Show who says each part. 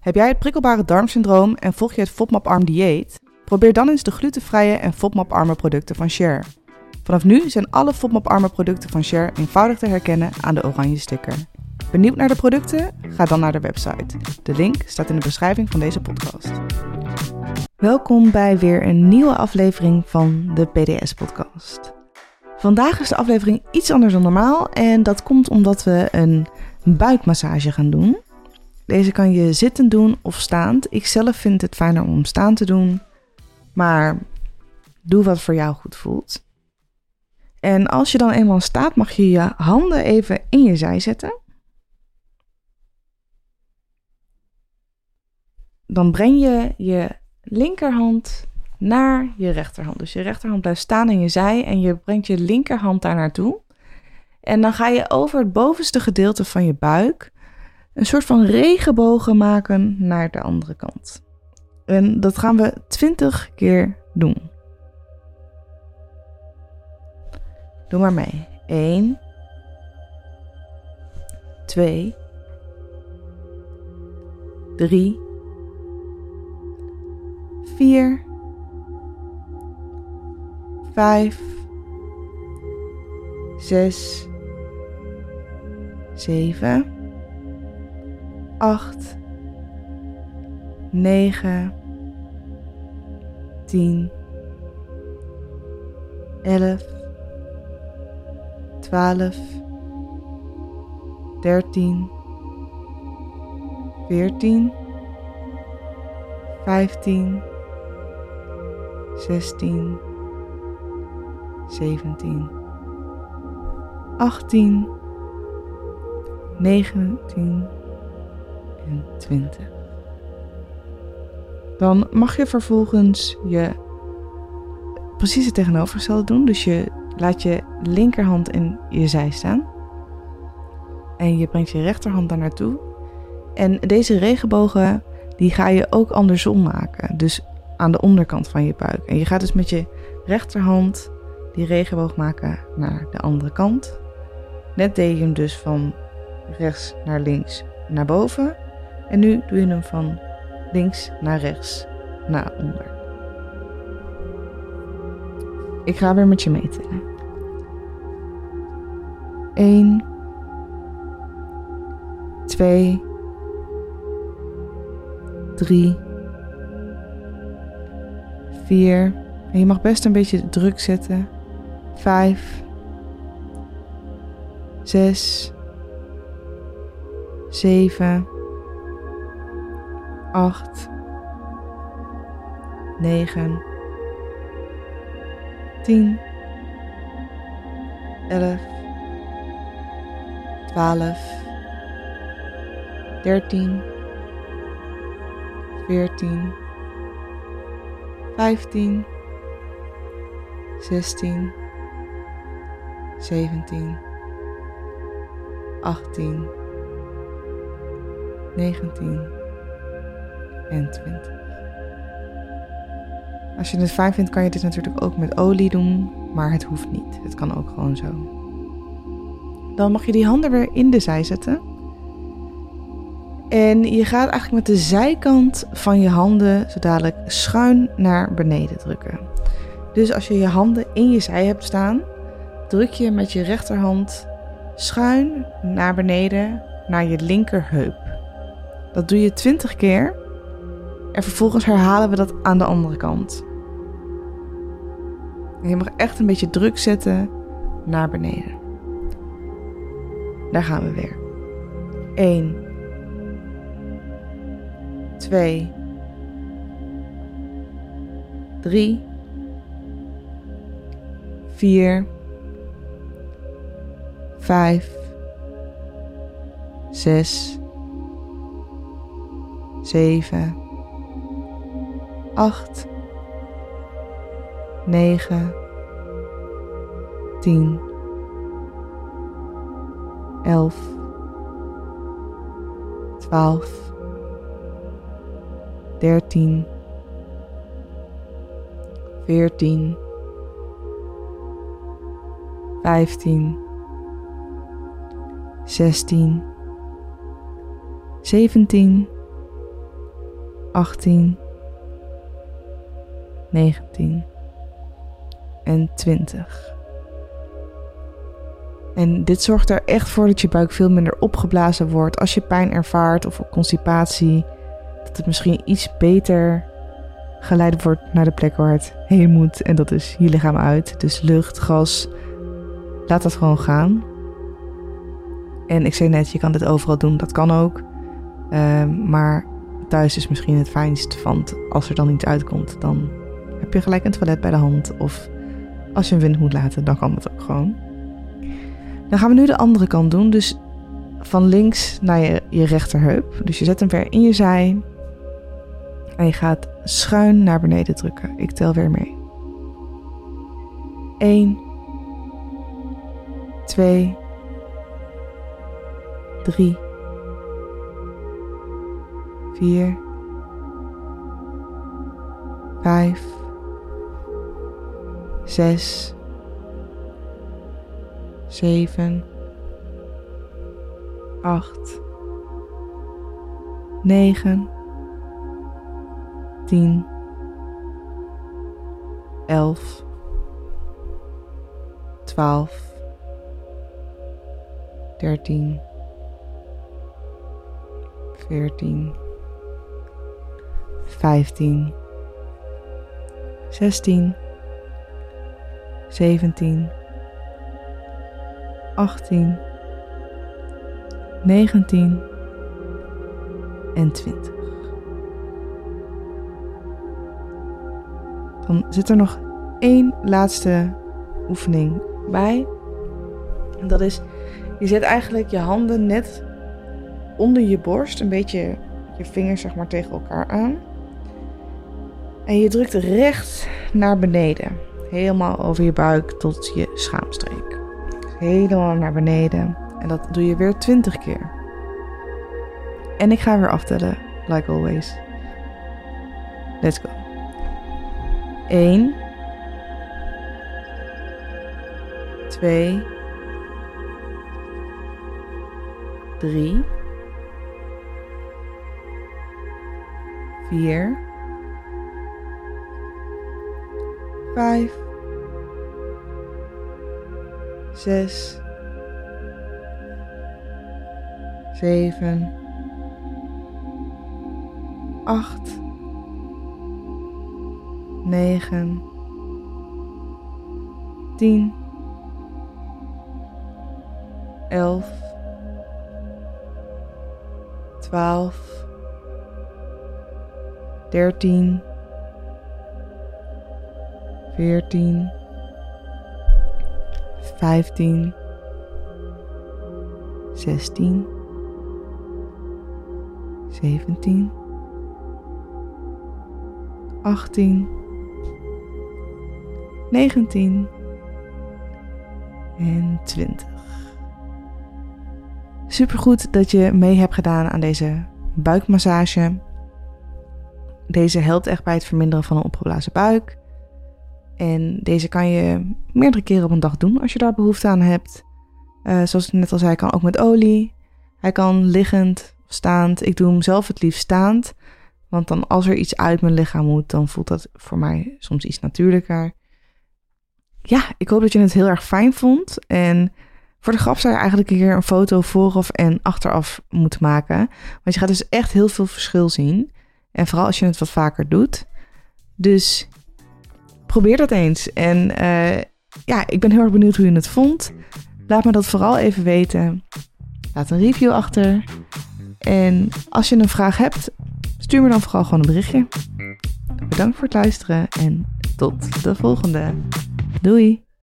Speaker 1: Heb jij het prikkelbare darmsyndroom en volg je het FODMAP-arm dieet? Probeer dan eens de glutenvrije en FODMAP-arme producten van Share. Vanaf nu zijn alle FODMAP-arme producten van Share eenvoudig te herkennen aan de oranje sticker. Benieuwd naar de producten? Ga dan naar de website. De link staat in de beschrijving van deze podcast. Welkom bij weer een nieuwe aflevering van de PDS-podcast. Vandaag is de aflevering iets anders dan normaal en dat komt omdat we een buikmassage gaan doen. Deze kan je zittend doen of staand. Ik zelf vind het fijner om staan te doen. Maar doe wat voor jou goed voelt. En als je dan eenmaal staat, mag je je handen even in je zij zetten. Dan breng je je linkerhand naar je rechterhand. Dus je rechterhand blijft staan in je zij en je brengt je linkerhand daar naartoe. En dan ga je over het bovenste gedeelte van je buik een soort van regenbogen maken naar de andere kant. En dat gaan we 20 keer doen. Doe maar mee. 1, 2, 3, 4, 5, 6, 7. 8, 9, 10, 11, 12, 13, 14, 15, 16, 17, 18, 19, en 20. Dan mag je vervolgens je precies het tegenovergestelde doen. Dus je laat je linkerhand in je zij staan. En je brengt je rechterhand daar naartoe. En deze regenbogen die ga je ook andersom maken. Dus aan de onderkant van je buik. En je gaat dus met je rechterhand die regenboog maken naar de andere kant. Net deed je hem dus van rechts naar links naar boven. En nu doe je hem van links naar rechts, naar onder. Ik ga weer met je meetellen. 1, 2, 3, 4. En je mag best een beetje druk zetten. 5, 6, 7. 8, 9, 10, 11, 12, 13, 14, 15, 16, 17, 18, 19 en 20. Als je het fijn vindt, kan je dit natuurlijk ook met olie doen, maar het hoeft niet. Het kan ook gewoon zo. Dan mag je die handen weer in de zij zetten. En je gaat eigenlijk met de zijkant van je handen zo dadelijk schuin naar beneden drukken. Dus als je je handen in je zij hebt staan, druk je met je rechterhand schuin naar beneden naar je linkerheup. Dat doe je 20 keer en vervolgens herhalen we dat aan de andere kant. En je mag echt een beetje druk zetten naar beneden. Daar gaan we weer. 1, 2, 3, 4, 5, 6, 7. 8, 9, 10, 11, 12, 13, 14, 15, 16, 17, 18, 19 en 20. En dit zorgt er echt voor dat je buik veel minder opgeblazen wordt als je pijn ervaart of constipatie. Dat het misschien iets beter geleid wordt naar de plek waar het heen moet. En dat is je lichaam uit. Dus lucht, gas. Laat dat gewoon gaan. En ik zei net, je kan dit overal doen. Dat kan ook. Ehm, maar thuis is misschien het fijnst, want als er dan iets uitkomt, dan heb je gelijk een toilet bij de hand. Of als je een wind moet laten, dan kan dat ook gewoon. Dan gaan we nu de andere kant doen. Dus van links naar je, je rechterheup. Dus je zet hem weer in je zij. En je gaat schuin naar beneden drukken. Ik tel weer mee. 1, 2, 3, 4, 5 zes, zeven, acht, negen, tien, elf, twaalf, dertien, veertien, vijftien, zestien. 17, 18, 19 en 20. Dan zit er nog één laatste oefening bij. En dat is, je zet eigenlijk je handen net onder je borst, een beetje je vingers zeg maar tegen elkaar aan. En je drukt recht naar beneden. Helemaal over je buik tot je schaamstreek. Helemaal naar beneden. En dat doe je weer 20 keer. En ik ga weer aftellen, like always. Let's go. 1 2 3 4 vijf, zes, zeven, acht, negen, tien, elf, twaalf, dertien. 14, 15, 16, 17, 18, 19 en 20. Supergoed dat je mee hebt gedaan aan deze buikmassage. Deze helpt echt bij het verminderen van een opgeblazen buik. En deze kan je meerdere keren op een dag doen als je daar behoefte aan hebt. Eh, zoals ik net al zei, kan ook met olie. Hij kan liggend staand. Ik doe hem zelf het liefst staand. Want dan als er iets uit mijn lichaam moet, dan voelt dat voor mij soms iets natuurlijker. Ja, ik hoop dat je het heel erg fijn vond. En voor de grap zou je eigenlijk hier een foto vooraf en achteraf moeten maken. Want je gaat dus echt heel veel verschil zien. En vooral als je het wat vaker doet. Dus probeer dat eens. En eh, ja, ik ben heel erg benieuwd hoe je het vond. Laat me dat vooral even weten. Laat een review achter. En als je een vraag hebt, stuur me dan vooral gewoon een berichtje. Bedankt voor het luisteren en tot de volgende. Doei!